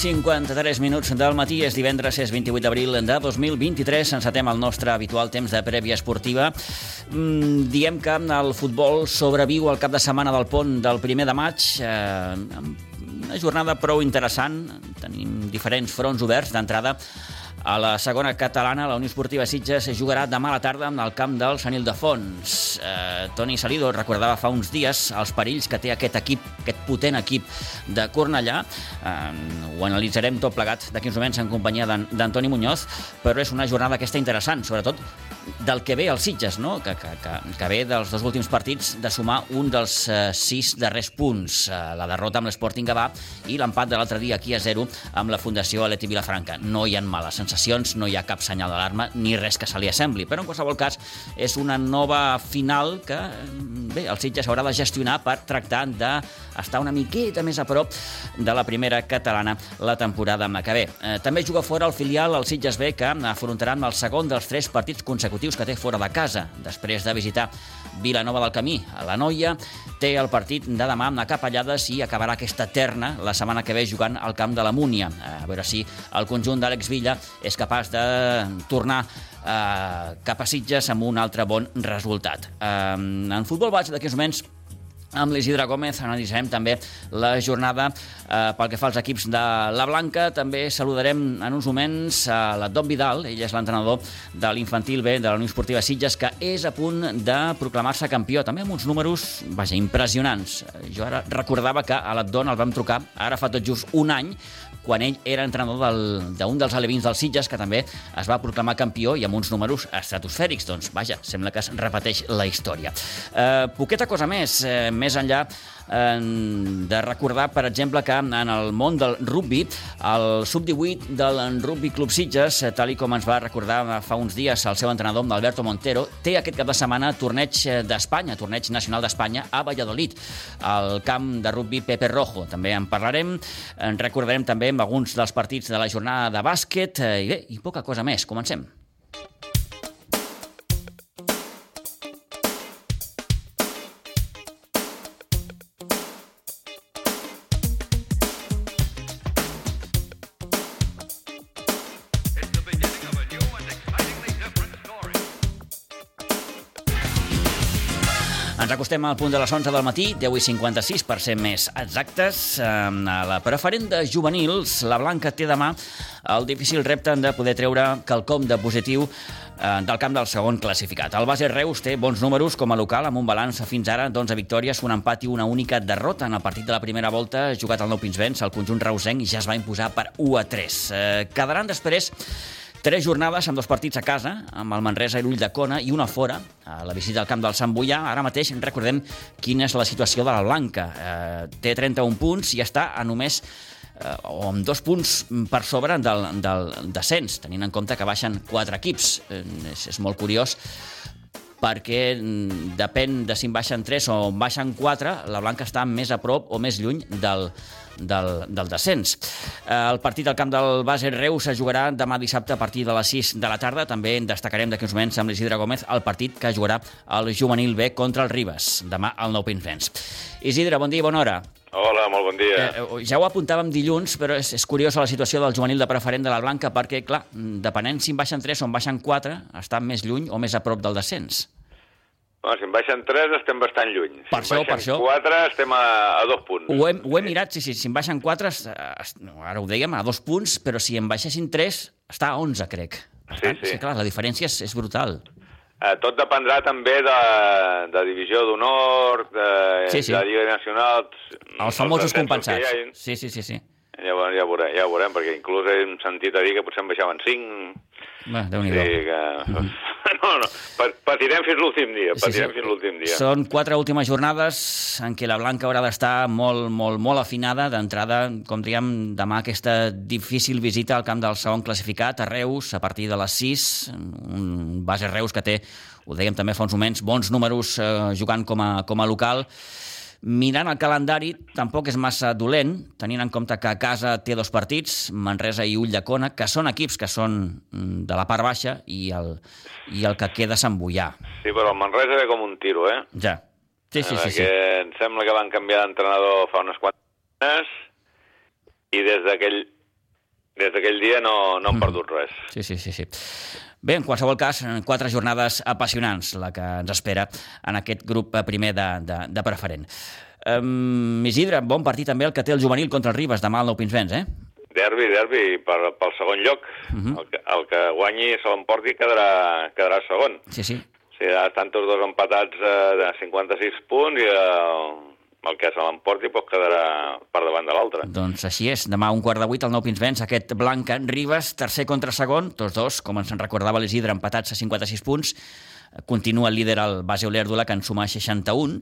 10 i 53 minuts del matí, és divendres, és 28 d'abril de 2023. Encetem el nostre habitual temps de prèvia esportiva. Mm, diem que el futbol sobreviu al cap de setmana del pont del primer de maig. Eh, una jornada prou interessant. Tenim diferents fronts oberts d'entrada a la segona catalana, la Unió Esportiva Sitges jugarà demà a la tarda al camp del Sant Ildefons. Eh, Toni Salido recordava fa uns dies els perills que té aquest equip, aquest potent equip de Cornellà. Eh, ho analitzarem tot plegat d'aquí uns moments en companyia d'Antoni Muñoz, però és una jornada aquesta interessant, sobretot del que ve als Sitges, no? que, que, que, que ve dels dos últims partits de sumar un dels eh, sis darrers punts, eh, la derrota amb l'Sporting Gavà i l'empat de l'altre dia aquí a 0 amb la Fundació Aleti Vilafranca. No hi ha males sensacions, no hi ha cap senyal d'alarma ni res que se li assembli, però en qualsevol cas és una nova final que bé, el Sitges haurà de gestionar per tractar d'estar una miqueta més a prop de la primera catalana la temporada que ve. Eh, també juga fora el filial el Sitges B que afrontarà el segon dels tres partits consecutius que té fora de casa, després de visitar Vilanova del Camí a la Noia, té el partit de demà amb la Capellades i acabarà aquesta terna la setmana que ve jugant al camp de la Múnia. A veure si el conjunt d'Àlex Villa és capaç de tornar eh, cap a Sitges amb un altre bon resultat. Eh, en futbol base d'aquí uns moments amb l'Isidre Gómez analitzarem també la jornada eh, pel que fa als equips de la Blanca. També saludarem en uns moments a la Dom Vidal, ell és l'entrenador de l'infantil B de la Unió Esportiva Sitges, que és a punt de proclamar-se campió, també amb uns números, vaja, impressionants. Jo ara recordava que a l'Adon el vam trucar ara fa tot just un any, quan ell era entrenador d'un dels alevins dels Sitges, que també es va proclamar campió i amb uns números estratosfèrics. Doncs, vaja, sembla que es repeteix la història. Eh, poqueta cosa més, eh, més enllà de recordar, per exemple, que en el món del rugby, el sub-18 del Rugby Club Sitges, tal i com ens va recordar fa uns dies el seu entrenador, Alberto Montero, té aquest cap de setmana torneig d'Espanya, torneig nacional d'Espanya a Valladolid, al camp de rugby Pepe Rojo. També en parlarem, en recordarem també amb alguns dels partits de la jornada de bàsquet i bé, i poca cosa més. Comencem. Ens acostem al punt de les 11 del matí, 10 i 56 per ser més exactes. A la preferent de juvenils, la Blanca té demà el difícil repte de poder treure quelcom de positiu del camp del segon classificat. El base Reus té bons números com a local, amb un balanç fins ara d'11 victòries, un empat i una única derrota en el partit de la primera volta jugat al Nou Pinsbens. El conjunt reusenc ja es va imposar per 1 a 3. Eh, quedaran després Tres jornades amb dos partits a casa, amb el Manresa i l'Ull de Cona, i una fora, a la visita al camp del Sant Boià. Ara mateix recordem quina és la situació de la Blanca. Eh, té 31 punts i està a només eh, o amb dos punts per sobre del, del descens, tenint en compte que baixen quatre equips. Eh, és, és molt curiós perquè mm, depèn de si en baixen 3 o en baixen 4, la Blanca està més a prop o més lluny del, del, del descens. Eh, el partit al camp del Bàser Reus es jugarà demà dissabte a partir de les 6 de la tarda. També en destacarem d'aquí uns moments amb l'Isidre Gómez el partit que jugarà el juvenil B contra el Ribes, demà al Nou Pinsbens. Isidre, bon dia i bona hora. Hola, molt bon dia. Eh, ja ho apuntàvem dilluns, però és, és curiosa la situació del juvenil de preferent de la Blanca perquè, clar, depenent si en baixen 3 o en baixen 4, estan més lluny o més a prop del descens. Bueno, si en baixen 3 estem bastant lluny. Per si això, en per això. 4 estem a, a dos punts. Ho hem, ho hem mirat, sí, sí, si en baixen 4, ara ho dèiem, a dos punts, però si en baixessin 3, està a 11, crec. Per Sí, tant, sí. sí, clar, la diferència és, és brutal. Eh, tot dependrà també de, de divisió d'honor, de, Sí, sí. de Lliga Nacional... Els famosos compensats. ha, Sí, sí, sí, sí. Ja, veurem, ja, veurem, ja veurem, perquè inclús hem sentit a dir que potser en baixaven 5... Bé, déu nhi Sí, que... No, no, pa- patirem fins l'últim dia, patirem fins l'últim dia. Són quatre últimes jornades en què la Blanca haurà d'estar molt, molt, molt afinada. D'entrada, com dèiem, demà aquesta difícil visita al camp del segon classificat, a Reus, a partir de les 6. Un base Reus que té, ho dèiem també fa uns moments, bons números eh, jugant com a, com a local. Mirant el calendari, tampoc és massa dolent, tenint en compte que a casa té dos partits, Manresa i Ulldecona, que són equips que són mm, de la part baixa i el, i el que queda Boià. Sí, però el Manresa ve com un tiro, eh? Ja. Sí, sí, sí. sí. Em sembla que van canviar d'entrenador fa unes quantes i des d'aquell des d'aquell dia no, no han Mhm. perdut res. Sí, sí, sí, sí. Bé, en qualsevol cas, quatre jornades apassionants, la que ens espera en aquest grup eh, primer de, de, de preferent. Um, Isidre, bon partit també el que té el juvenil contra el Ribes demà al Nou Pinsbens, eh? Derbi, derbi, per, pel segon lloc. Mhm. el, que, el que guanyi se l'emporti quedarà, quedarà segon. Sí, sí. Sigui, estan tots dos empatats eh, de 56 punts i el, el que se l'emporti pues, quedarà per davant de l'altre. Doncs així és. Demà un quart de vuit al Nou Pinsbens, aquest Blanca Ribes, tercer contra segon, tots dos, com ens en recordava l'Isidre, empatats a 56 punts. Continua el líder el base Olèrdula, que en suma 61,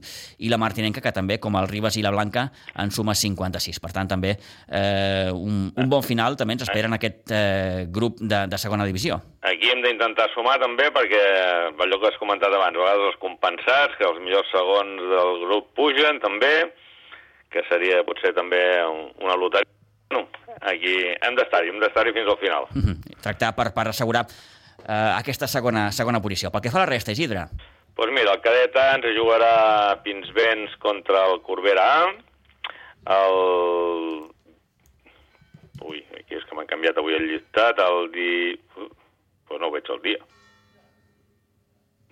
i la Martinenca, que també, com el Ribes i la Blanca, en suma 56. Per tant, també eh, un, un bon final també ens espera en aquest eh, grup de, de segona divisió. Aquí hem d'intentar sumar també perquè allò que has comentat abans, a vegades els compensats, que els millors segons del grup pugen també, que seria potser també un- una loteria. No, aquí hem d'estar-hi, hem d'estar-hi fins al final. Mhm. Tractar per, per assegurar eh, aquesta segona, segona posició. Pel que fa a la resta, Isidre, Doncs pues mira, el cadet A ens jugarà Pinsbens contra el Corbera A. El... Ui, aquí és que m'han canviat avui el llistat. El di... Pues no ho veig el dia.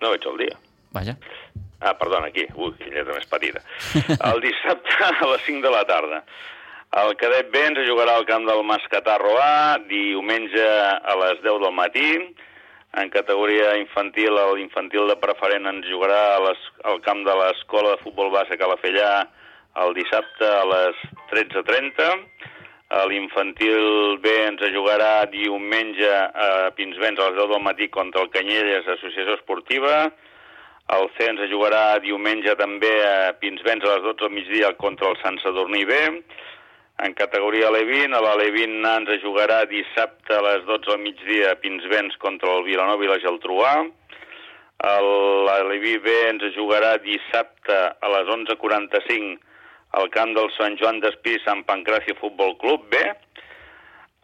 No veig el dia. vaja. Ah, perdona, aquí. Ui, lletra més petita. El dissabte a les 5 de la tarda. El cadet B ens jugarà al camp del Mascatarro A, diumenge a les 10 del matí. En categoria infantil, l'infantil de preferent ens jugarà a les, al camp de l'Escola de Futbol Base Calafellà el dissabte a les 13.30. A L'infantil B ens jugarà diumenge a Pinsbens a les 10 del matí contra el Canyelles Associació Esportiva. El C ens jugarà diumenge també a Pinsbens a les 12 del migdia contra el Sant Sadurní B. En categoria L20, a la L20 ens jugarà dissabte a les 12 del migdia a Pinsbens contra el Vilanova i la l'L20 B ens jugarà dissabte a les 11.45 al camp del Sant Joan d'Espí Sant Pancràcia Futbol Club B.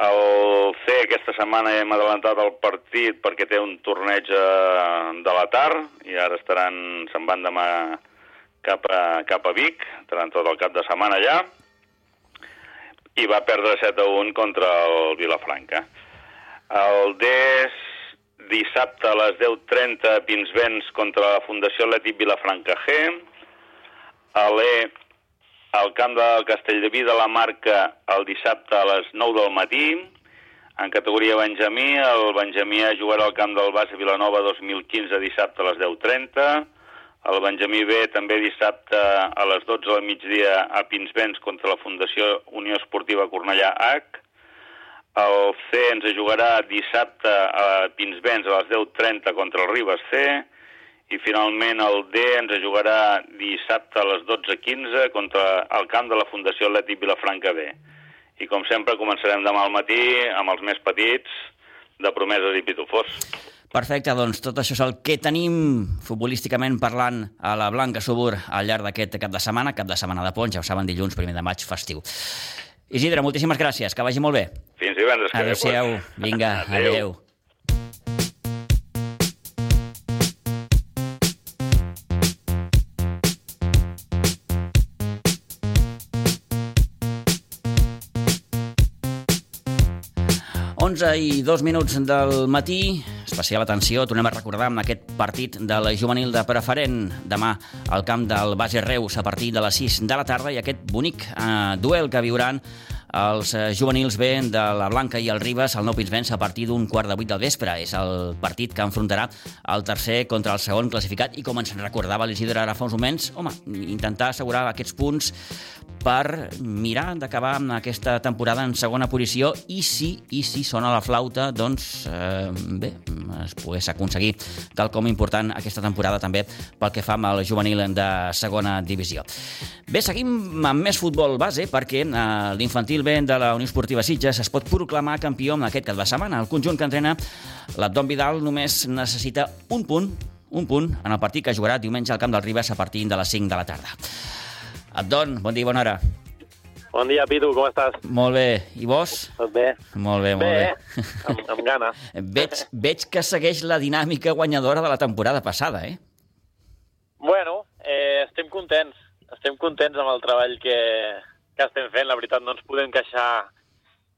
El C aquesta setmana hem adelantat el partit perquè té un torneig eh, de la tard i ara estaran, se'n van demà cap a, cap a Vic, estaran tot el cap de setmana allà i va perdre 7 a 1 contra el Vilafranca. El D és dissabte a les 10.30 a Pinsbens contra la Fundació Atlètic Vilafranca G. A l'E al camp del Castelldeví de la Marca el dissabte a les 9 del matí. En categoria Benjamí, el Benjamí jugarà al camp del Base Vilanova 2015 dissabte a les 10.30. El Benjamí B també dissabte a les 12 del migdia a Pinsbens contra la Fundació Unió Esportiva Cornellà H. El C ens jugarà dissabte a Pinsbens a les 10.30 contra el Ribes C. I finalment el D ens jugarà dissabte a les 12.15 contra el camp de la Fundació Atlètic Vilafranca B. I com sempre començarem demà al matí amb els més petits de promeses i pitufors. Perfecte, doncs tot això és el que tenim futbolísticament parlant a la Blanca Subur al llarg d'aquest cap de setmana, cap de setmana de Pont, ja ho saben, dilluns, primer de maig, festiu. Isidre, moltíssimes gràcies, que vagi molt bé. Fins divendres. Adéu-siau, vinga, Adéu. adéu. I dos minuts del matí, especial atenció, tornem a recordar amb aquest partit de la juvenil de preferent demà al camp del Base Reus a partir de les 6 de la tarda i aquest bonic eh, duel que viuran els eh, juvenils B de la Blanca i el Ribes al Nou Pinsbens a partir d'un quart de vuit del vespre. És el partit que enfrontarà el tercer contra el segon classificat i com ens recordava l'Isidre ara fa uns moments, home, intentar assegurar aquests punts per mirar d'acabar amb aquesta temporada en segona posició i si, i si sona la flauta, doncs eh, bé, es pogués aconseguir tal com important aquesta temporada també pel que fa amb el juvenil de segona divisió. Bé, seguim amb més futbol base perquè eh, l'infantil B de la Unió Esportiva Sitges es pot proclamar campió en aquest cap de setmana. El conjunt que entrena l'Abdon Vidal només necessita un punt un punt en el partit que jugarà diumenge al Camp del Ribes a partir de les 5 de la tarda. Abdon, bon dia i bona hora. Bon dia, Pitu, com estàs? Molt bé. I vos? Tot bé? Molt bé, molt Bé, bé. amb, amb gana. Veig, veig que segueix la dinàmica guanyadora de la temporada passada, eh? Bueno, eh, estem contents. Estem contents amb el treball que, que estem fent. La veritat, no ens podem queixar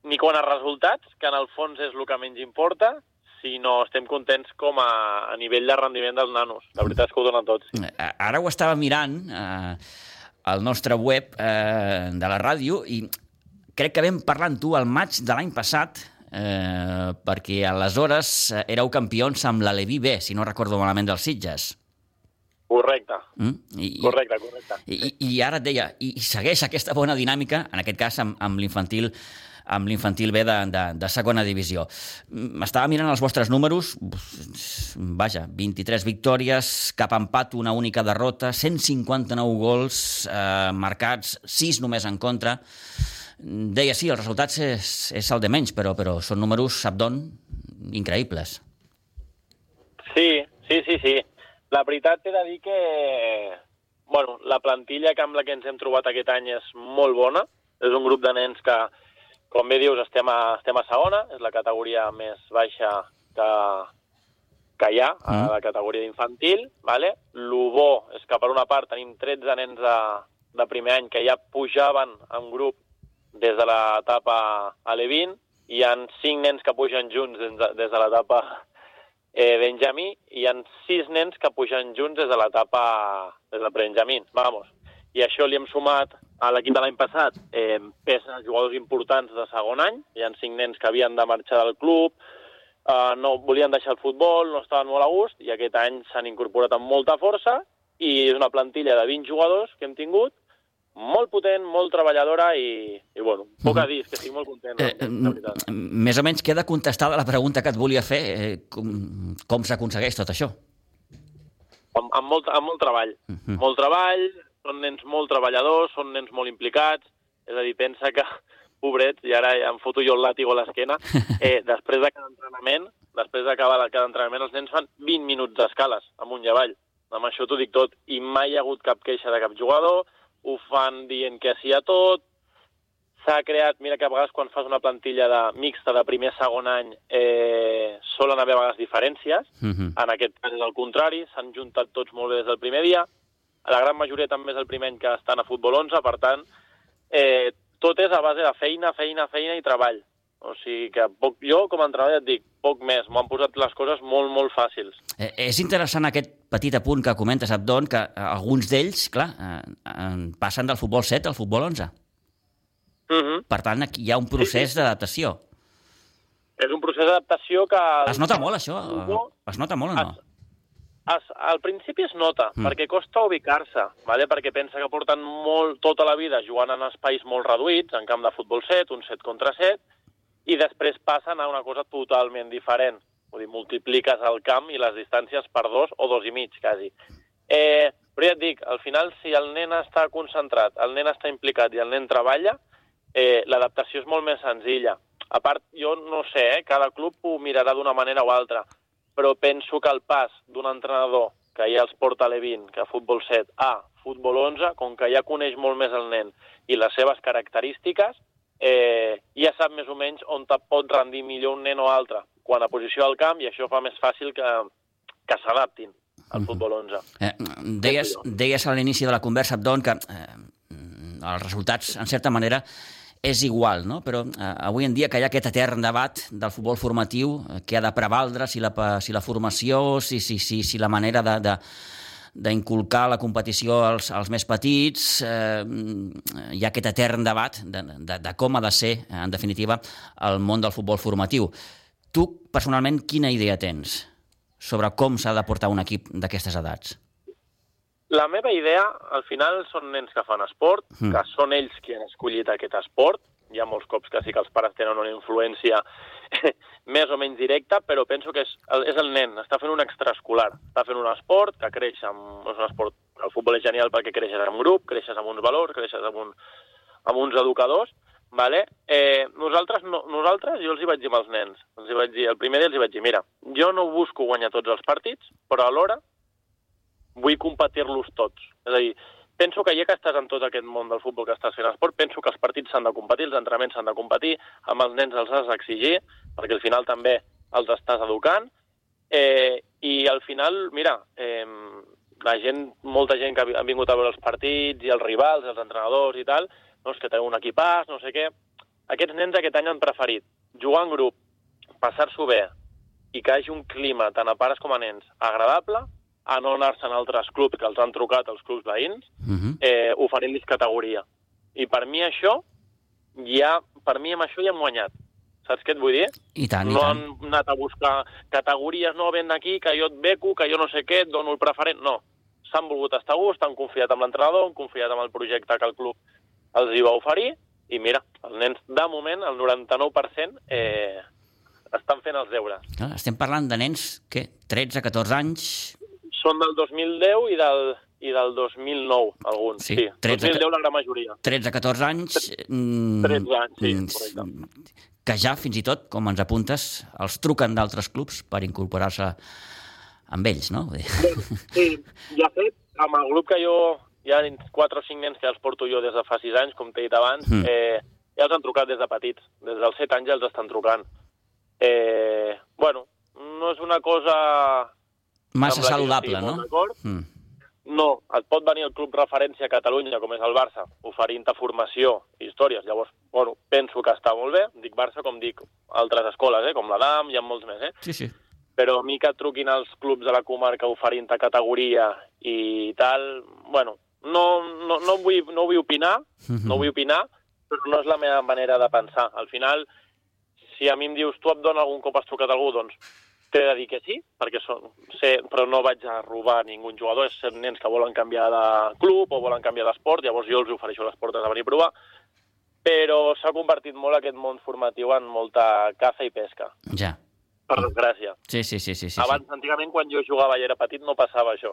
ni quan a resultats, que en el fons és el que menys importa, sinó estem contents com a, a nivell de rendiment dels nanos. La veritat és que ho donen tots. Sí. Eh, Ara ho estava mirant eh, al nostre web eh, de la ràdio i crec que vam parlar amb tu al maig de l'any passat eh, perquè aleshores eh, éreu campions amb la Levi B, si no recordo malament, dels Sitges. Correcte. Mm? I, Correcte, correcte. I, i, ara et deia, i, i segueix aquesta bona dinàmica, en aquest cas amb, amb l'infantil amb l'infantil B de, de, de segona divisió. M'estava mirant els vostres números, vaja, 23 victòries, cap empat, una única derrota, 159 gols eh, marcats, 6 només en contra. Deia, sí, els resultats és, és el de menys, però, però són números, sap d'on, increïbles. Sí, sí, sí, sí. La veritat he de dir que bueno, la plantilla que amb la que ens hem trobat aquest any és molt bona. És un grup de nens que, com bé dius, estem a, estem a segona, és la categoria més baixa que, que hi ha, a Mm. la categoria d'infantil. Vale? Lo bo és que, per una part, tenim 13 nens de, de primer any que ja pujaven en grup des de l'etapa a l'E20, i hi ha 5 nens que pugen junts des de, des de l'etapa eh, Benjamí, i hi ha 6 nens que pugen junts des de l'etapa des del Benjamí, vamos. I això li hem sumat a l'equip de l'any passat eh, peces, jugadors importants de segon any, hi ha 5 nens que havien de marxar del club, eh, no volien deixar el futbol, no estaven molt a gust, i aquest any s'han incorporat amb molta força, i és una plantilla de 20 jugadors que hem tingut, molt potent, molt treballadora i, i bueno, poc a dir, que estic molt content, Eh, la veritat. més o menys queda contestada la pregunta que et volia fer. Eh, com com s'aconsegueix tot això? amb, amb, molt, amb molt treball. Mhm. Molt treball, són nens molt treballadors, són nens molt implicats, és a dir, pensa que, pobrets, i ara em foto jo el làtigo a l'esquena, eh, després de cada entrenament, després d'acabar cada entrenament, els nens fan 20 minuts d'escales, amunt i avall. Amb això t'ho dic tot. I mai hi ha hagut cap queixa de cap jugador, ho fan dient que sí a tot, s'ha creat, mira que a vegades quan fas una plantilla de mixta de primer segon any eh, solen haver a vegades diferències, Mhm. en aquest cas és el contrari, s'han juntat tots molt bé des del primer dia. La gran majoria també és el primer any que estan a Futbol 11, per tant, eh, tot és a base de feina, feina, feina i treball. O sigui que poc, jo, com a entrenador, ja et dic, poc més. M'ho han posat les coses molt, molt fàcils. Eh, és interessant aquest petit apunt que comentes, Abdon, que eh, alguns d'ells, clar, eh, eh, passen del futbol 7 al futbol 11. Uh -huh. Per tant, aquí hi ha un procés d'adaptació. És un procés d'adaptació que... Es nota molt, això? No. Es nota molt o no? Es, es, al principi es nota, mm. perquè costa ubicar-se, vale? perquè pensa que porten molt, tota la vida jugant en espais molt reduïts, en camp de futbol 7, un 7 contra 7, i després passen a una cosa totalment diferent. Vull dir, multipliques el camp i les distàncies per dos o dos i mig, quasi. Eh, però ja et dic, al final, si el nen està concentrat, el nen està implicat i el nen treballa, eh, l'adaptació és molt més senzilla. A part, jo no sé, eh, cada club ho mirarà d'una manera o altra, però penso que el pas d'un entrenador que ja els porta a l'E20, que a futbol 7, a futbol 11, com que ja coneix molt més el nen i les seves característiques, eh, ja sap més o menys on pot rendir millor un nen o altre quan a posició al camp i això fa més fàcil que, que s'adaptin al futbol 11. Eh, deies, deies a l'inici de la conversa, Abdon, que eh, els resultats, en certa manera, és igual, no? però eh, avui en dia que hi ha aquest etern debat del futbol formatiu, eh, que ha de prevaldre si la, si la formació, si, si, si, si la manera de, de, d'inculcar la competició als, als més petits, eh, hi ha aquest etern debat de, de, de com ha de ser, en definitiva, el món del futbol formatiu. Tu, personalment, quina idea tens sobre com s'ha de portar un equip d'aquestes edats? La meva idea, al final, són nens que fan esport, Mm. que són ells qui han escollit aquest esport. Hi ha molts cops que sí que els pares tenen una influència més o menys directa, però penso que és el, és el nen, està fent un extraescolar. Està fent un esport que creix amb... És un esport... El futbol és genial perquè creixes en grup, creixes amb uns valors, creixes amb, un, amb uns educadors, Vale? Eh, nosaltres, no, nosaltres, jo els hi vaig dir als nens, els hi vaig dir, el primer dia els hi vaig dir, mira, jo no busco guanyar tots els partits, però alhora vull competir-los tots. És a dir, penso que ja que estàs en tot aquest món del futbol que estàs fent esport, penso que els partits s'han de competir, els entrenaments s'han de competir, amb els nens els has d'exigir, perquè al final també els estàs educant, eh, i al final, mira, eh, la gent, molta gent que ha vingut a veure els partits, i els rivals, els entrenadors i tal, no, és que teniu un equipàs, no sé què, aquests nens aquest any han preferit jugar en grup, passar-s'ho bé i que hagi un clima, tant a pares com a nens, agradable, a no anar-se'n a altres clubs que els han trucat, els clubs veïns, Uh -huh. eh, oferint-los categoria. I per mi això, ja, per mi amb això ja hem guanyat. Saps què et vull dir? I tant, i no tant. han anat a buscar categories, no, ven aquí, que jo et beco, que jo no sé què, et dono el preferent. No, s'han volgut estar a gust, han confiat en l'entrenador, han confiat en el projecte que el club els hi va oferir, i mira, els nens, de moment, el 99% eh, estan fent els deures. Clar, Estem parlant de nens, què, 13, 14 anys... Són del 2010 i del, i del 2009, alguns. Sí, Sí, 13 2010 la gran majoria. 13, 14 anys... mm, 13 anys, sí, mm, correcte. Que ja, fins i tot, com ens apuntes, els truquen d'altres clubs per incorporar-se amb ells, no? Dir, Sí, de fet, amb el grup que jo... Hi ha 4 o 5 nens que els porto jo des de fa 6 anys, com t'he dit abans, Mm. eh, ja els han trucat des de petits. Des dels 7 anys ja els estan trucant. Eh, bueno, no és una cosa... Massa saludable, no? Mm. No, et pot venir el club referència a Catalunya, com és el Barça, oferint-te formació i històries. Llavors, bueno, penso que està molt bé. Dic Barça com dic altres escoles, eh? com la DAM, hi ha molts més, eh? Sí, sí. però a mi que truquin els clubs de la comarca oferint-te categoria i tal, bueno, no, no, no, vull, no vull opinar, Mhm. no vull opinar, però no és la meva manera de pensar. Al final, si a mi em dius tu et dona algun cop has trucat algú, doncs t'he de dir que sí, perquè són, sé, però no vaig a robar ningú jugador, és ser nens que volen canviar de club o volen canviar d'esport, llavors jo els ofereixo les portes de venir a provar, però s'ha convertit molt aquest món formatiu en molta caça i pesca, Ja. per desgràcia. Sí, sí, sí, sí, sí. Abans, antigament, quan jo jugava i era petit, no passava això.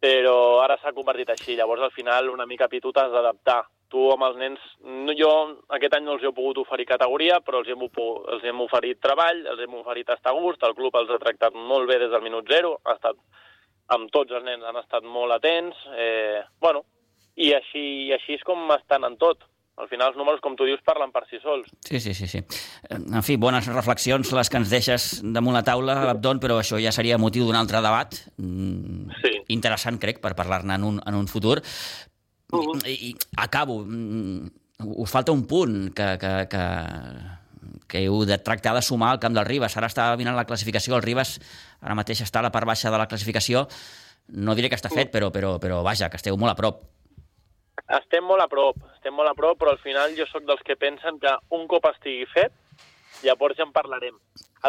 Però ara s'ha convertit així. Llavors, al final, una mica tu t'has d'adaptar. Tu amb els nens... No, jo aquest any no els he pogut oferir categoria, però els hem, els hem oferit treball, els hem oferit estar a gust, el club els ha tractat molt bé des del minut zero, ha estat, amb tots els nens han estat molt atents, eh, bueno, i així, i així és com estan en tot. Al final els números, com tu dius, parlen per si sols. Sí, sí, sí, sí. En fi, bones reflexions les que ens deixes damunt la taula, Abdon, però això ja seria motiu d'un altre debat. Mm, Sí. Interessant, crec, per parlar-ne en, un, en un futur. Uh I, I acabo. Mm, Us falta un punt que, que, que, que heu de tractar de sumar al camp del Ribas. Ara està mirant la classificació. El Ribas ara mateix està a la part baixa de la classificació. No diré que està fet, però, però, però vaja, que esteu molt a prop. Estem molt a prop, estem molt a prop, però al final jo sóc dels que pensen que un cop estigui fet, llavors ja en parlarem.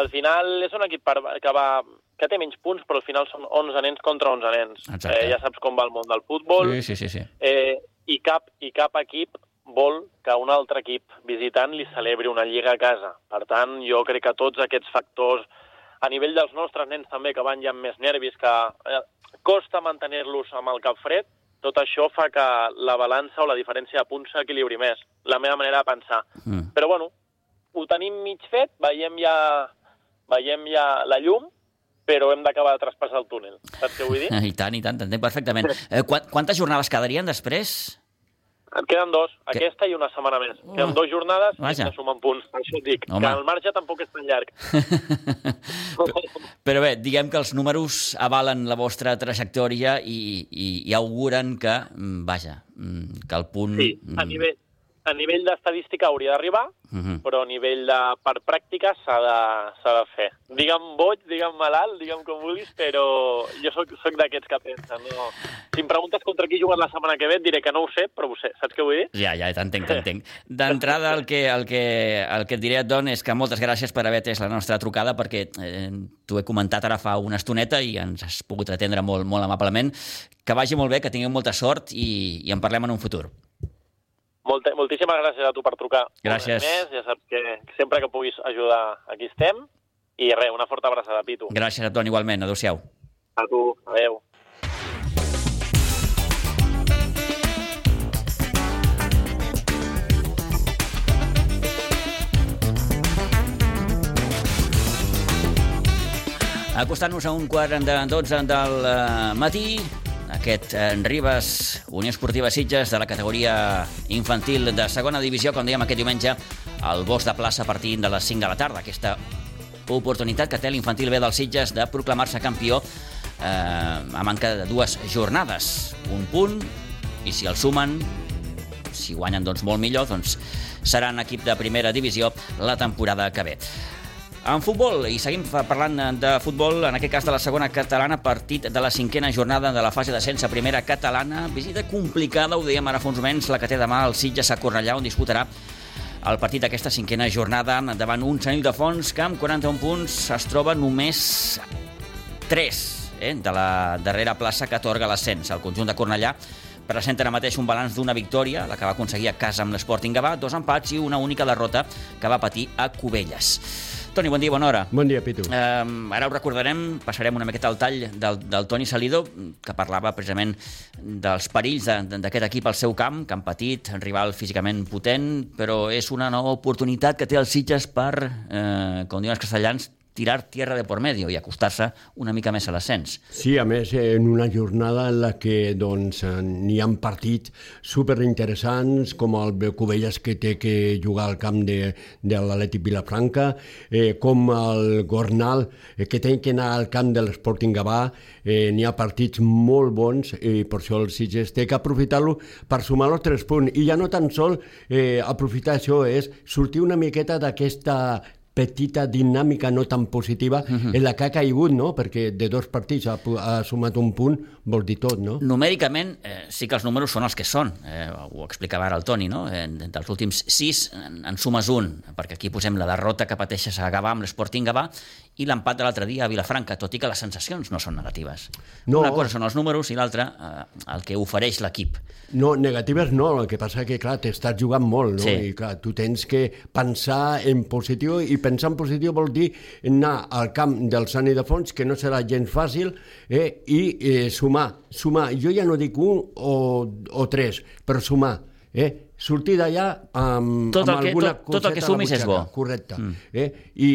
Al final és un equip que, va, que té menys punts, però al final són 11 nens contra 11 nens. Exacte. Eh, ja saps com va el món del futbol, Sí, sí, sí. sí. eh, i, cap, i cap equip vol que un altre equip visitant li celebri una lliga a casa. Per tant, jo crec que tots aquests factors, a nivell dels nostres nens també, que van ja amb més nervis, que eh, costa mantenir-los amb el cap fred, tot això fa que la balança o la diferència de punts s'equilibri més. La meva manera de pensar. Mm. Però bueno, ho tenim mig fet, veiem ja, veiem ja la llum, però hem d'acabar de traspassar el túnel. Saps què vull dir? I tant, i tant, t'entenc perfectament. Eh, quan, quantes jornades quedarien després? En queden dos, Que- aquesta i una setmana més. Oh. Queden dues jornades Vaja. i que sumen punts. Això et dic, Home. que el marge tampoc és tan llarg. Però bé, diguem que els números avalen la vostra trajectòria i, i, i auguren que, mm, vaja, mm, que el punt... Sí, a nivell, a nivell d'estadística hauria d'arribar, mhm. però a nivell de, per pràctica s'ha de, de fer. Digue'm boig, digue'm malalt, digue'm com vulguis, però jo sóc, sóc d'aquests que pensen. No? Si em preguntes contra qui jugues la setmana que ve, et diré que no ho sé, però ho sé. Saps què vull dir? Ja, ja, t'entenc, t'entenc. D'entrada, el, que, el, que, el que et diré, Don, és que moltes gràcies per haver atès la nostra trucada, perquè eh, t'ho he comentat ara fa una estoneta i ens has pogut atendre molt, molt amablement. Que vagi molt bé, que tingueu molta sort i, i en parlem en un futur. Molta, moltíssimes gràcies a tu per trucar. Gràcies. Més, ja saps que sempre que puguis ajudar, aquí estem. I res, una forta abraçada, Pitu. Gràcies a Don, igualment. Adéu-siau. A tu, adeu. Acostant-nos a un quart de 12 del eh, matí, aquest eh, Ribes, Unió Esportiva Sitges, de la categoria infantil de segona divisió, com dèiem aquest diumenge, al Bosc de Plaça a partir de les 5 de la tarda. Aquesta oportunitat que té l'infantil B del Sitges de proclamar-se campió eh, a manca de dues jornades. Un punt, i si el sumen, si guanyen doncs molt millor, doncs seran equip de primera divisió la temporada que ve. En futbol, i seguim parlant de futbol, en aquest cas de la segona catalana, partit de la cinquena jornada de la fase d'ascens a primera catalana. Visita complicada, ho dèiem ara fa uns moments, la que té demà el Sitges a Cornellà, on disputarà el partit d'aquesta cinquena jornada davant un Sanil de Fons que amb 41 punts es troba només 3 eh, de la darrera plaça que atorga l'ascens. El conjunt de Cornellà presenta ara mateix un balanç d'una victòria, la que va aconseguir a casa amb l'Sporting Gavà, dos empats i una única derrota que va patir a Cubelles. Toni, bon dia, bona hora. Bon dia, Pitu. Eh, ara ho recordarem, passarem una miqueta al tall del, del Toni Salido, que parlava precisament dels perills d'aquest equip al seu camp, han patit, rival físicament potent, però és una nova oportunitat que té els Sitges per, eh, com diuen els castellans, tirar tierra de por medio i acostar-se una mica més a l'ascens. Sí, a més, en una jornada en la que doncs, n'hi ha partits superinteressants, com el Covelles que té que jugar al camp de, de l'Atlètic Vilafranca, eh, com el Gornal eh, que té que anar al camp de l'Sporting Gavà, eh, n'hi ha partits molt bons i per això el Sitges té que aprofitar-lo per sumar els tres punts. I ja no tan sol eh, aprofitar això, és sortir una miqueta d'aquesta petita dinàmica no tan positiva uh -huh. en la que ha caigut, no? perquè de dos partits ha, ha sumat un punt, vol dir tot, no? Numèricament, eh, sí que els números són els que són, eh, ho explicava ara el Toni, no? En, dels últims sis en, en sumes un, perquè aquí posem la derrota que pateixes a Gavà amb l'Sporting Gavà i l'empat de l'altre dia a Vilafranca, tot i que les sensacions no són negatives. No. Una cosa són els números i l'altra eh, el que ofereix l'equip. No, negatives no, el que passa que, clar, t'estàs jugant molt, no? Sí. I, clar, tu tens que pensar en positiu i pensar en positiu vol dir anar al camp del Sant Ildefons, que no serà gens fàcil, eh, i eh, sumar, sumar. Jo ja no dic un o, o tres, però sumar. Eh? Sortir d'allà amb, tot amb que, alguna tot, tot el que sumis és bo. Correcte. Mm. Eh? I,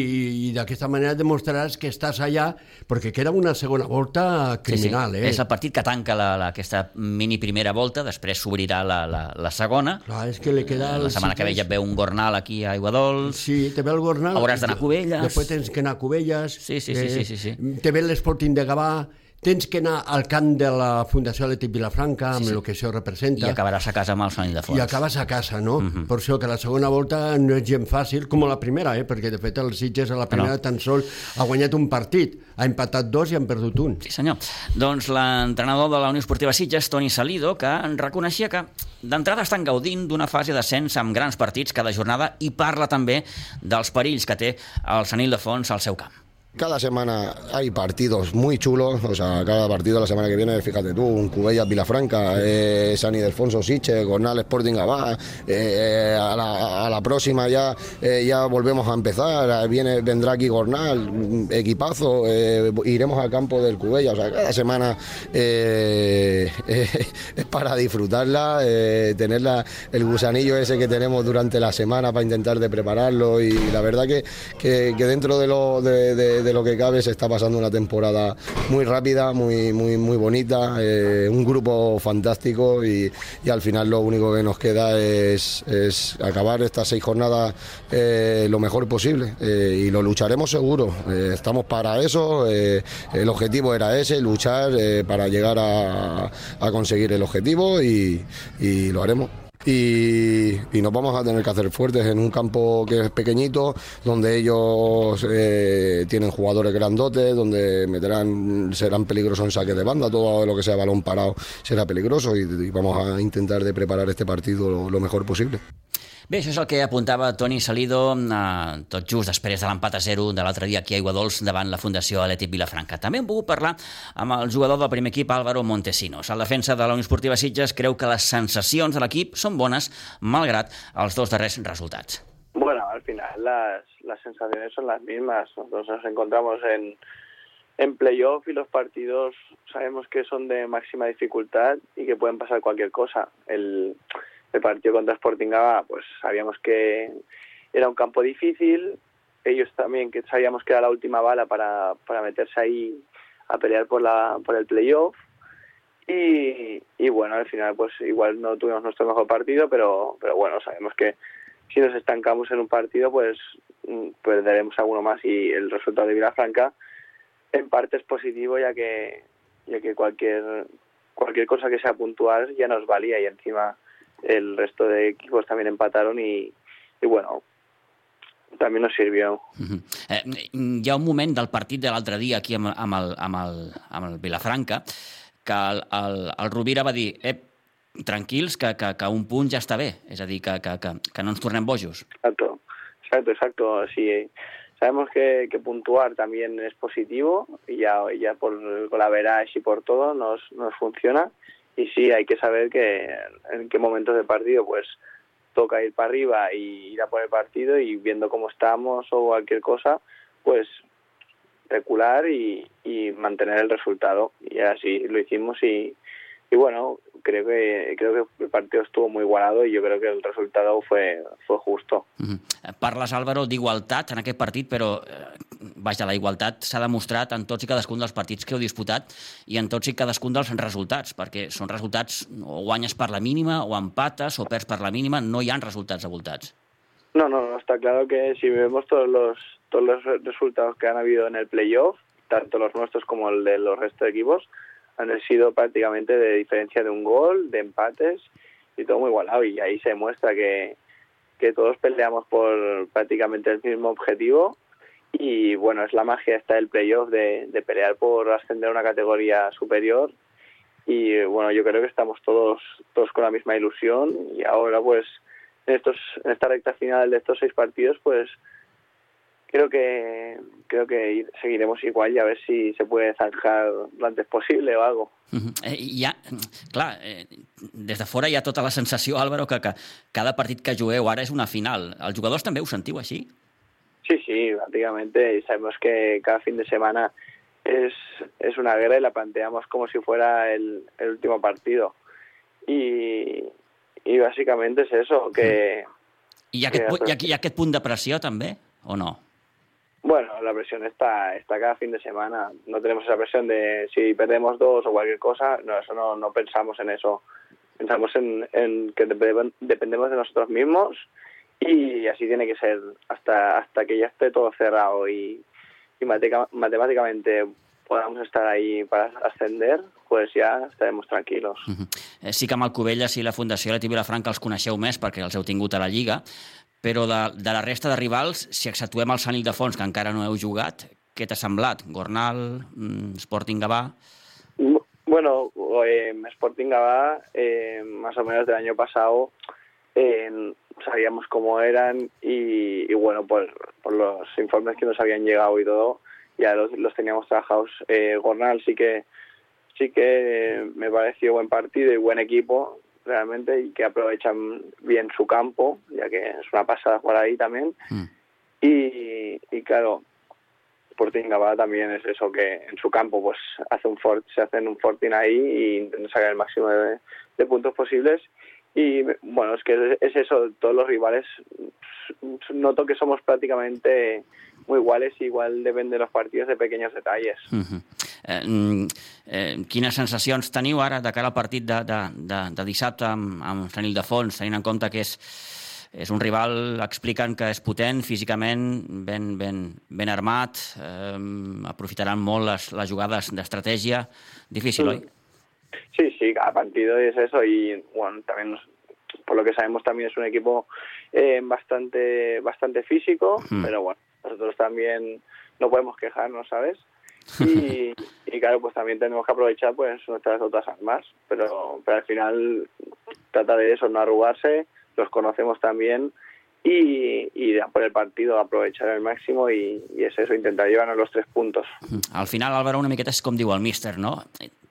i d'aquesta manera demostraràs que estàs allà, perquè queda una segona volta criminal. Sí, sí. Eh? És el partit que tanca la, la, aquesta mini primera volta, després s'obrirà la, la, la segona. Clar, és que li queda... La setmana que ve ja ve un Gornal aquí a Aiguadols. Sí, te ve el Gornal. Hauràs d'anar a Cubelles. Després tens que anar a Cubelles. Sí, sí, sí. Eh, sí, sí, sí. Te ve l'Sporting de Gavà tens que anar al camp de la Fundació Atlètic Vilafranca, amb sí, sí. el que això representa. I acabaràs a casa amb el Sant Ildefons. I acabes a casa, no? Uh mhm. -huh. Per això que la segona volta no és gent fàcil, com la primera, eh? perquè de fet el Sitges a la primera no. tan sol ha guanyat un partit, ha empatat dos i han perdut un. Sí, senyor. Doncs l'entrenador de la Unió Esportiva Sitges, Toni Salido, que reconeixia que d'entrada estan gaudint d'una fase d'ascens amb grans partits cada jornada i parla també dels perills que té el Sant Ildefons al seu camp. Cada semana hay partidos muy chulos, o sea, cada partido la semana que viene, fíjate tú, un Cubella Vilafranca, eh, San Ildefonso Siche, Gornal Sporting Abad, eh, a, la, próxima ya, eh, ya volvemos a empezar, viene, vendrá aquí Gornal, equipazo, eh, iremos al campo del Cubella, o sea, cada semana es para disfrutarla, tener el gusanillo ese que tenemos durante la semana para intentar de prepararlo y la verdad que, que, dentro de lo de lo que cabe se está pasando una temporada muy rápida, muy, muy, muy bonita, eh, un grupo fantástico y, al final lo único que nos queda es, acabar estas seis jornadas eh, lo mejor posible eh, y lo lucharemos seguro. estamos para eso, el objetivo era ese, luchar para llegar a, conseguir el objetivo y lo haremos y, nos vamos a tener que hacer fuertes en un campo que es pequeñito, donde ellos eh, tienen jugadores grandotes, donde meterán, serán peligrosos en saque de banda, todo lo que sea balón parado será peligroso y, vamos a intentar de preparar este partido lo mejor posible. Bé, això és el que apuntava Toni Salido eh, tot just després de l'empat a 0 de l'altre dia aquí a Aiguadols davant la Fundació Atlètic Vilafranca. També hem pogut parlar amb el jugador del primer equip Álvaro Montesinos. El defensa de la Unió Esportiva Sitges creu que les sensacions de l'equip són bones malgrat els dos darrers resultats. Bueno, al final las, las sensaciones son las mismas. Nosotros nos encontramos en, en playoff y los partidos sabemos que son de máxima dificultad y que pueden pasar cualquier cosa. El, el partido contra Sporting Gaba, pues sabíamos que era un campo difícil, ellos también que sabíamos que era la última bala para, para meterse ahí a pelear por la por el playoff. Y, y bueno al final pues igual no tuvimos nuestro mejor partido pero pero bueno sabemos que si nos estancamos en un partido pues mm, perderemos alguno más y el resultado de Vilafranca en parte es positivo ya que ya que cualquier cualquier cosa que sea puntual ya nos valía y encima el resto de equipos también empataron y, y bueno, també nos sirvió. Uh -huh. eh, hi ha un moment del partit de l'altre dia aquí amb, amb, el, amb, el, amb el Vilafranca que el, el, el Rovira va dir eh, tranquils, que, que, que un punt ja està bé, és a dir, que, que, que, que no ens tornem bojos. Exacto, exacto, exacto. Sí, sabemos que, que puntuar también es positivo y ya, ya por la verage y por todo nos, nos funciona y sí, hay que saber que en qué momentos de partido pues toca ir para arriba y ir a por el partido y viendo cómo estamos o cualquier cosa, pues recular y, y mantener el resultado. Y así lo hicimos y, y bueno, creo que creo que el partido estuvo muy igualado y yo creo que el resultado fue, fue justo. Uh -huh. Parles, Álvaro, d'igualtat en aquest partit, però eh, vaja, la igualtat s'ha demostrat en tots i cadascun dels partits que heu disputat i en tots i cadascun dels resultats, perquè són resultats o guanyes per la mínima o empates o perds per la mínima, no hi han resultats abultats. No, no, no, está claro que si vemos todos los, todos los resultados que han habido en el playoff, tanto los nuestros como el de los restos de equipos, han sido prácticamente de diferencia de un gol, de empates y todo muy igualado. Y ahí se demuestra que, que todos peleamos por prácticamente el mismo objetivo. Y bueno, es la magia esta del playoff de, de pelear por ascender a una categoría superior. Y bueno, yo creo que estamos todos, todos con la misma ilusión. Y ahora, pues, en, estos, en esta recta final de estos seis partidos, pues creo que creo que seguiremos igual y a ver si se puede zanjar lo antes posible o algo. Uh -huh. eh, ha, clar, eh, des de fora hi ha tota la sensació, Álvaro, que, que cada partit que jugueu ara és una final. Els jugadors també ho sentiu així? Sí, sí, prácticamente. Sabemos que cada fin de semana es, es una guerra y la planteamos como si fuera el, el último partido. Y, y básicamente es eso, que... I hi ha, aquest, que, hi, ha, hi ha aquest punt de pressió també, o no? Bueno, la presión está, está cada fin de semana. No tenemos esa presión de si perdemos dos o cualquier cosa. No, eso no, no pensamos en eso. Pensamos en, en que dependemos de nosotros mismos y así tiene que ser hasta, hasta que ya esté todo cerrado y, y matemáticamente podamos estar ahí para ascender, pues ja estaremos tranquilos. Uh -huh. Sí que amb el Covelles i la Fundació Leti Vilafranca els coneixeu més perquè els heu tingut a la Lliga, però de, de la resta de rivals, si exceptuem el Sant Ildefons, que encara no heu jugat, què t'ha semblat? Gornal, mm, Sporting Gavà... Bueno, eh, Sporting Gavà, eh, más o menos del año pasado, eh, sabíamos cómo eran y, y bueno, por, por, los informes que nos habían llegado y todo, ya los, los teníamos trabajados. Eh, Gornal sí que sí que me pareció buen partido y buen equipo, realmente y que aprovechan bien su campo, ya que es una pasada jugar ahí también. Mm. Y, y claro, Sporting Gabá también es eso que en su campo pues hace un fort, se hacen un fortín ahí y intentan sacar el máximo de, de puntos posibles y bueno es que es eso todos los rivales noto que somos prácticamente muy iguales y igual depèn de los partidos de pequeños detalles. Uh -huh. eh, eh, quines sensacions teniu ara de cara al partit de, de, de, de dissabte amb, amb Sant Ildefons, tenint en compte que és, és un rival, expliquen que és potent físicament, ben, ben, ben armat, eh, aprofitaran molt les, les jugades d'estratègia. Difícil, mm. oi? Sí, sí, cada partido es eso y bueno, también por lo que sabemos también es un equipo eh, bastante bastante físico, mm. pero bueno, nosotros también no podemos quejarnos, ¿sabes? Y, y, claro, pues también tenemos que aprovechar pues nuestras otras armas, pero, pero al final trata de eso, no arrugarse, los conocemos también y, y por el partido aprovechar al máximo y, y és eso, intentar llevarnos los tres puntos. Al final, Álvaro, una miqueta és com diu el míster, no?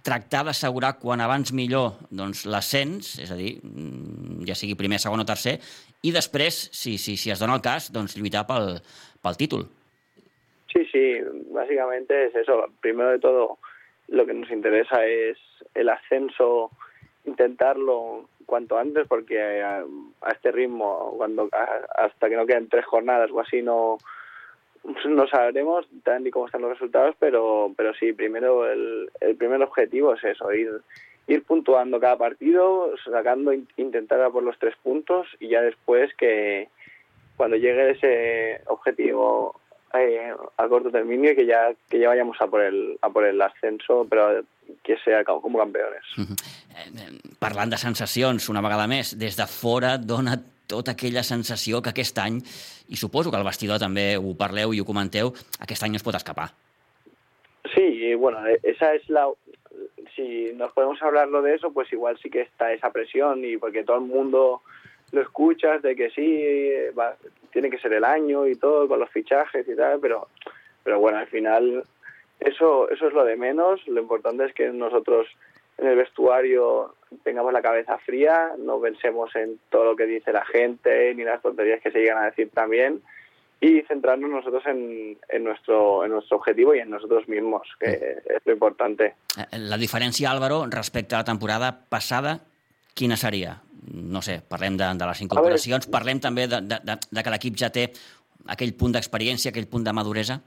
Tractar d'assegurar quan abans millor doncs, l'ascens, és a dir, mm, ja sigui primer, segon o tercer, i després, si, si, si es dona el cas, doncs lluitar pel, pel títol. Sí, sí, básicamente es eso. Primero de todo, lo que nos interesa es el ascenso, intentarlo cuanto antes, porque a, a este ritmo, cuando a, hasta que no queden tres jornadas o así, no, no sabremos tan ni cómo están los resultados, pero, pero sí, primero el, el primer objetivo es eso, ir, ir puntuando cada partido, sacando, intentar por los tres puntos y ya después que cuando llegue ese objetivo eh, a corto término y que ya que ya vayamos a por el a por el ascenso, pero que sea como campeones. Uh -huh. parlant de sensacions, una vegada més, des de fora dona tota aquella sensació que aquest any, i suposo que al vestidor també ho parleu i ho comenteu, aquest any no es pot escapar. Sí, bueno, esa es la... Si nos podemos hablarlo de eso, pues igual sí que está esa presión y porque todo el mundo lo escuchas de que sí, va, tiene que ser el año y todo con los fichajes y tal, pero, pero bueno, al final eso, eso es lo de menos. Lo importante es que nosotros en el vestuario tengamos la cabeza fría, no pensemos en todo lo que dice la gente ni las tonterías que se llegan a decir también y centrarnos nosotros en, en, nuestro, en nuestro objetivo y en nosotros mismos, que és lo importante. La diferència, Álvaro, respecte a la temporada passada, quina seria? No sé, parlem de, de les incorporacions, parlem també de, de, de, de que l'equip ja té aquell punt d'experiència, aquell punt de maduresa?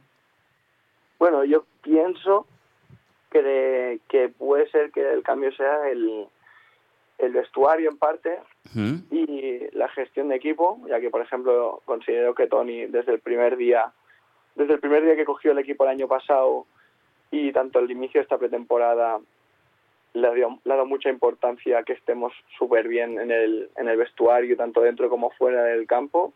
Bueno, yo pienso que, de, que puede ser que el cambio sea el, el vestuario en parte y la gestión de equipo, ya que por ejemplo considero que Tony desde el primer día, desde el primer día que cogió el equipo el año pasado y tanto el inicio de esta pretemporada le, ha dado mucha importancia a que estemos súper bien en el, en el vestuario, tanto dentro como fuera del campo.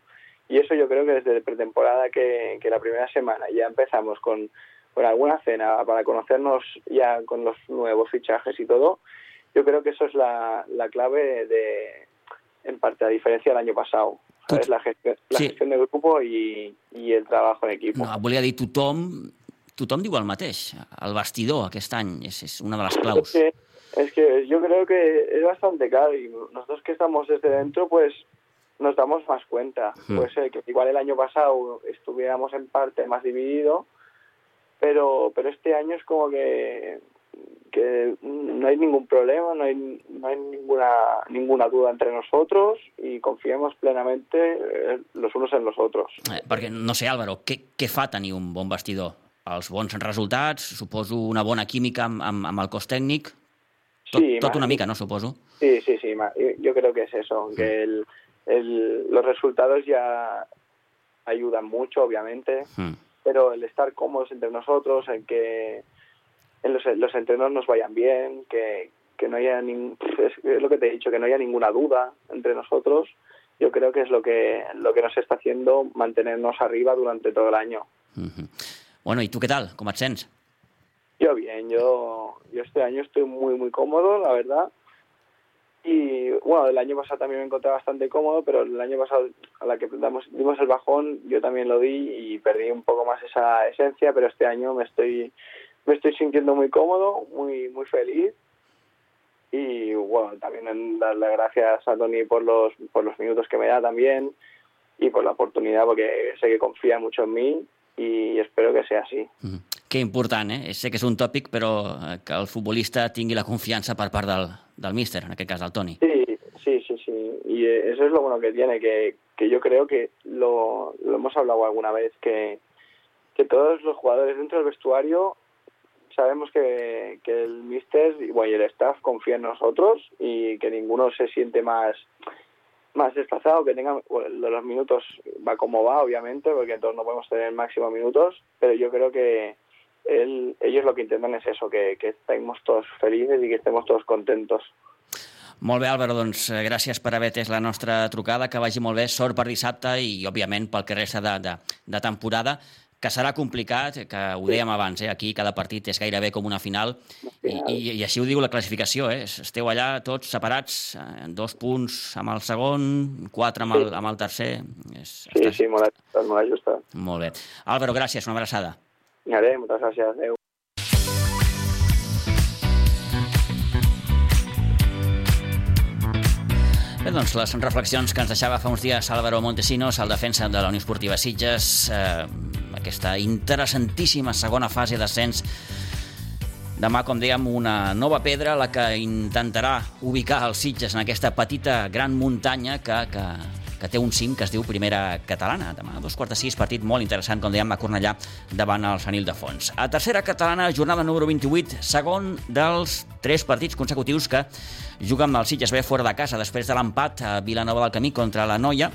Y eso yo creo que desde pretemporada que, que la primera semana ya empezamos con, con alguna cena para conocernos ya con los nuevos fichajes y todo, yo creo que eso es la, la clave de, en parte, a diferència del año pasado. ¿sabes? La, gestió, la Sí. gestión del grupo y, el trabajo en equipo. No, volia dir tothom, tothom diu el mateix. El vestidor aquest any és, és una de les claus. Es que yo creo que es bastante claro y nosotros que estamos desde dentro, pues nos damos más cuenta. Hmm. Puede ser que igual el año pasado estuviéramos en parte más dividido, pero, pero este año es como que, que no hay ningún problema, no hay, no hay ninguna, ninguna duda entre nosotros y confiemos plenamente eh, los unos en los otros. Eh, perquè, no sé, Álvaro, què, què fa tenir un bon vestidor? Els bons resultats, suposo una bona química amb, amb, amb el cos tècnic, tot, Sí, tot una mica, no, suposo? Sí, sí, sí. yo- creo que es eso, que el, el- los resultados ya ayudan mucho, obviamente, Mm. pero el estar cómodos entre nosotros, el que en los, los entrenos nos vayan bien, que, que no haya nin- es, lo que te he dicho, que no haya ninguna duda entre nosotros, yo creo que es lo que lo que nos está haciendo mantenernos arriba durante todo el año. Bueno, i tu què tal? Com et sents? Yo bien, yo, yo este año estoy muy, muy cómodo, la verdad. Y bueno, el año pasado también me encontré bastante cómodo, pero el año pasado a la que damos, dimos el bajón, yo también lo di y perdí un poco más esa esencia, pero este año me estoy, me estoy sintiendo muy cómodo, muy, muy feliz. Y bueno, también en darle gracias a Tony por los, por los minutos que me da también y por la oportunidad, porque sé que confía mucho en mí y espero que sea así. Que important, eh? Sé que és un tòpic, però eh, que el futbolista tingui la confiança per part del, del míster, en aquest cas del Toni. Sí, sí, sí, sí. Y eh, eso es lo bueno que tiene, que, que yo creo que lo, hemos hablado alguna vez, que, que todos los jugadores dentro del vestuario sabemos que, que el míster y, bueno, y el staff confía en nosotros y que ninguno se siente más más desplazado, que tenga los minutos va como va, obviamente, porque todos no podemos tener máximo minutos, pero yo creo que ellos lo que intentan es eso, que, que estemos todos felices y que estemos todos contentos. Molt bé, Álvaro, doncs eh, gràcies per haver atès la nostra trucada, que vagi molt bé, sort per dissabte i, òbviament, pel que resta de, de, de temporada, que serà complicat, que ho dèiem abans, eh? aquí cada partit és gairebé com una final, i, i, i així ho diu la classificació, eh? esteu allà tots separats, eh, dos punts amb el segon, quatre amb el, amb el tercer... És, Sí, estàs- sí, molt ajustat, molt ajustat. Molt bé. Álvaro, gràcies, una abraçada. Haré, moltes gràcies. Adéu. Bé, doncs les reflexions que ens deixava fa uns dies Álvaro Montesinos, el defensa de la Unió Esportiva Sitges, eh, aquesta interessantíssima segona fase d'ascens. Demà, com dèiem, una nova pedra, la que intentarà ubicar els Sitges en aquesta petita gran muntanya que, que, que té un cim que es diu Primera Catalana. Demà, dos quarts de sis, partit molt interessant, com dèiem, a Cornellà, davant el Sanil de Fons. A tercera catalana, jornada número 28, segon dels tres partits consecutius que juga amb el Sitges B fora de casa, després de l'empat a Vilanova del Camí contra la Noia,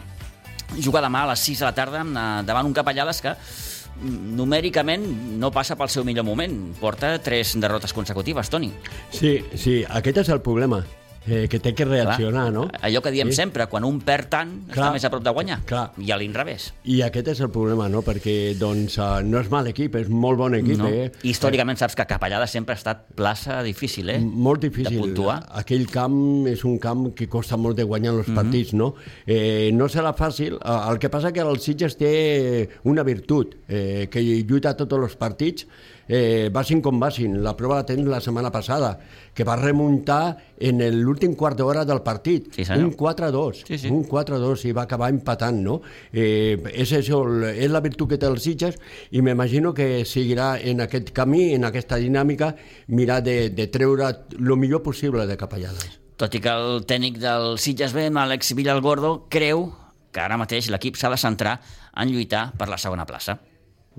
juga demà a les 6 de la tarda eh, davant un Capellades que mm, numèricament no passa pel seu millor moment. Porta tres derrotes consecutives, Toni. Sí, sí, aquest és el problema. Eh, que té que reaccionar, no? Allò que diem Sí. sempre, quan un perd tant, Clar. està més a prop de guanyar. Clar. I a l'inrevés. I aquest és el problema, no? Perquè doncs, uh, no és mal equip, és molt bon equip, No? eh? Històricament saps que Capellada sempre ha estat plaça difícil, eh? Molt difícil. De puntuar. Aquell camp és un camp que costa molt de guanyar els partits, no? Eh, no serà fàcil. Eh, El que passa que el Sitges té una virtut, eh, que lluita tots els partits, eh, vagin com vagin. La prova la tens la setmana passada, que va remuntar en l'últim quart d'hora del partit. Sí, senyor. un 4-2. Sí, sí. Un 4-2 i va acabar empatant, no? Eh, és això, és la virtut que té el Sitges i m'imagino que seguirà en aquest camí, en aquesta dinàmica, mirar de, de treure el millor possible de Capellades. Tot i que el tècnic del Sitges B, Àlex Villalgordo, creu que ara mateix l'equip s'ha de centrar en lluitar per la segona plaça.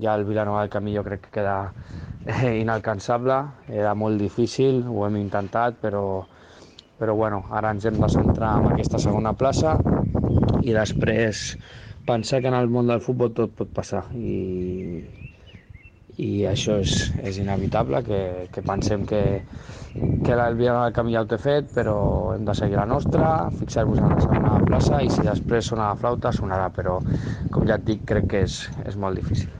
Ja el Vilanova del Camí jo crec que queda eh, inalcançable, era molt difícil, ho hem intentat, però, però bueno, ara ens hem de centrar en aquesta segona plaça i després pensar que en el món del futbol tot pot passar i, i això és, és inevitable, que, que pensem que, que el Vilanova del Camí ja ho té fet, però hem de seguir la nostra, fixar-vos en la segona plaça i si després sona la flauta sonarà, però com ja et dic crec que és, és molt difícil.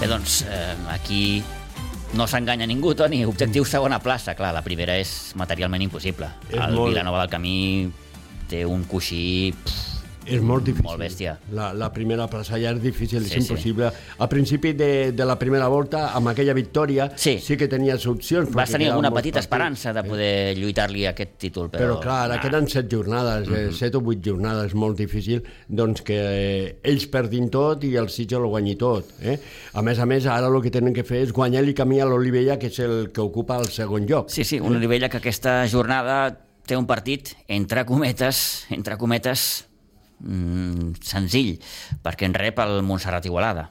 Bé, doncs, eh, aquí no s'enganya ningú, Toni. Objectiu segona plaça. Clar, la primera és materialment impossible. És el molt- Vilanova del Camí té un coixí... Pff, És molt difícil. Molt bèstia. La, la primera plaça ja és difícil, Sí, és impossible. Al principi de, de la primera volta, amb aquella victòria, Sí. sí que tenies opcions. vas tenir alguna petita partits. esperança de poder lluitar-li aquest títol, però... Però, clar, ara nah. queden set jornades, eh, set o vuit jornades, molt difícil, doncs que eh, ells perdin tot i el Sitges ho guanyi tot. Eh? A més a més, ara el que tenen que fer és guanyar-li camí a l'Olivella, que és el que ocupa el segon lloc. Sí, sí, un Olivella que aquesta jornada té un partit, entre cometes, entre cometes, mm, senzill, perquè en rep el Montserrat Igualada.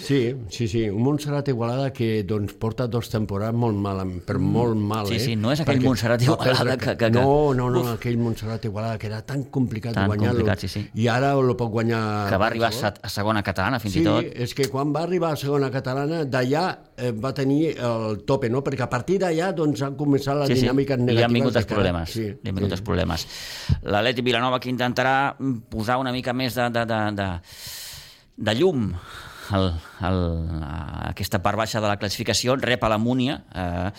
Sí, sí, sí. Un Montserrat Igualada que doncs, porta dos temporades molt mal, però molt mal, Sí, eh? sí, no és aquell Perquè Montserrat Igualada que- que- que- No, no, no, Uf. aquell Montserrat Igualada que era tan complicat Tan guanyar-lo. complicat, sí, sí. I ara lo pot guanyar... Que va arribar a, a segona catalana, fins Sí, i tot. és que quan va arribar a segona catalana, d'allà eh, va tenir el tope, no? Perquè a partir d'allà doncs, han començat les Sí, sí, dinàmiques i negatives. han vingut els problemes. Sí, han vingut sí. els problemes. L'Atleti Vilanova que intentarà posar una mica més de, de, de, de, de llum al, a aquesta part baixa de la classificació, rep a la Múnia eh,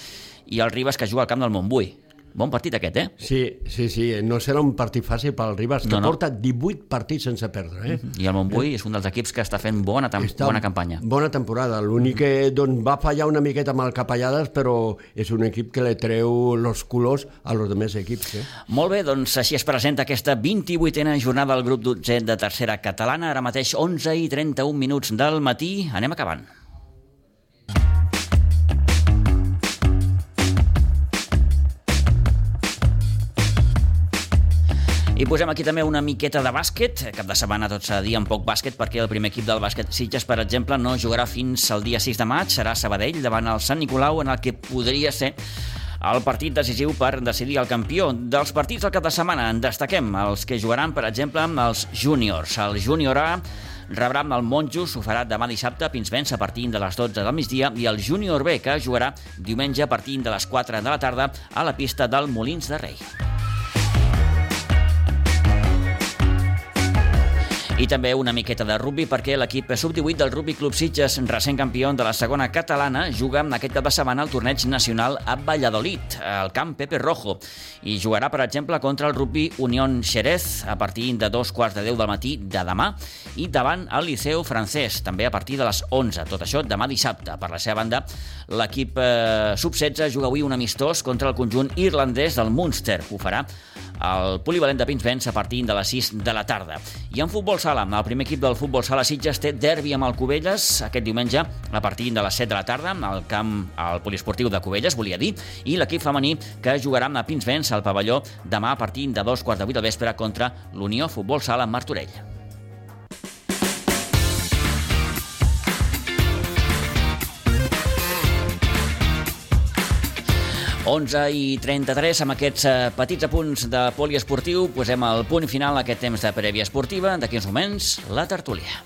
i el Ribas que juga al camp del Montbui. Bon partit aquest, eh? Sí, sí, sí, no serà un partit fàcil pel Ribas, que No, no. porta 18 partits sense perdre, eh? I el Montbui és un dels equips que està fent bona, tem Està bona campanya. Bona temporada. L'únic que doncs, va fallar una miqueta amb el Capellades, però és un equip que le treu els colors a los demés equips. Eh? Molt bé, doncs així es presenta aquesta 28a jornada del grup 12 de tercera catalana, ara mateix 11 i 31 minuts del matí. Anem acabant. I posem aquí també una miqueta de bàsquet. Cap de setmana tot s'ha de dir amb poc bàsquet perquè el primer equip del bàsquet Sitges, per exemple, no jugarà fins al dia 6 de maig. Serà Sabadell davant el Sant Nicolau en el que podria ser el partit decisiu per decidir el campió. Dels partits del cap de setmana en destaquem els que jugaran, per exemple, amb els júniors. El júnior A rebrà amb el Monjos, ho farà demà dissabte a Pinsbens a partir de les 12 del migdia i el júnior B que jugarà diumenge a partir de les 4 de la tarda a la pista del Molins de Rei. I també una miqueta de rugby perquè l'equip sub-18 del Rugby Club Sitges, recent campió de la segona catalana, juga aquest cap de setmana al torneig nacional a Valladolid, al camp Pepe Rojo, i jugarà, per exemple, contra el Rugby Unión Xerez a partir de dos quarts de deu del matí de demà i davant el Liceu francès, també a partir de les 11. Tot això demà dissabte. Per la seva banda, l'equip eh, sub-16 juga avui un amistós contra el conjunt irlandès del Munster. Ho farà al polivalent de Pinsbens a partir de les 6 de la tarda. I en futbol sala, el primer equip del futbol sala Sitges té derbi amb el Cubelles aquest diumenge a partir de les 7 de la tarda al camp al poliesportiu de Cubelles, volia dir, i l'equip femení que jugarà a Pinsbens al pavelló demà a partir de dos quarts de vuit del vespre contra l'Unió Futbol Sala Martorell. 11 i 33, amb aquests eh, petits apunts de poliesportiu, posem el punt final a aquest temps de prèvia esportiva. D'aquí uns moments, la tertúlia.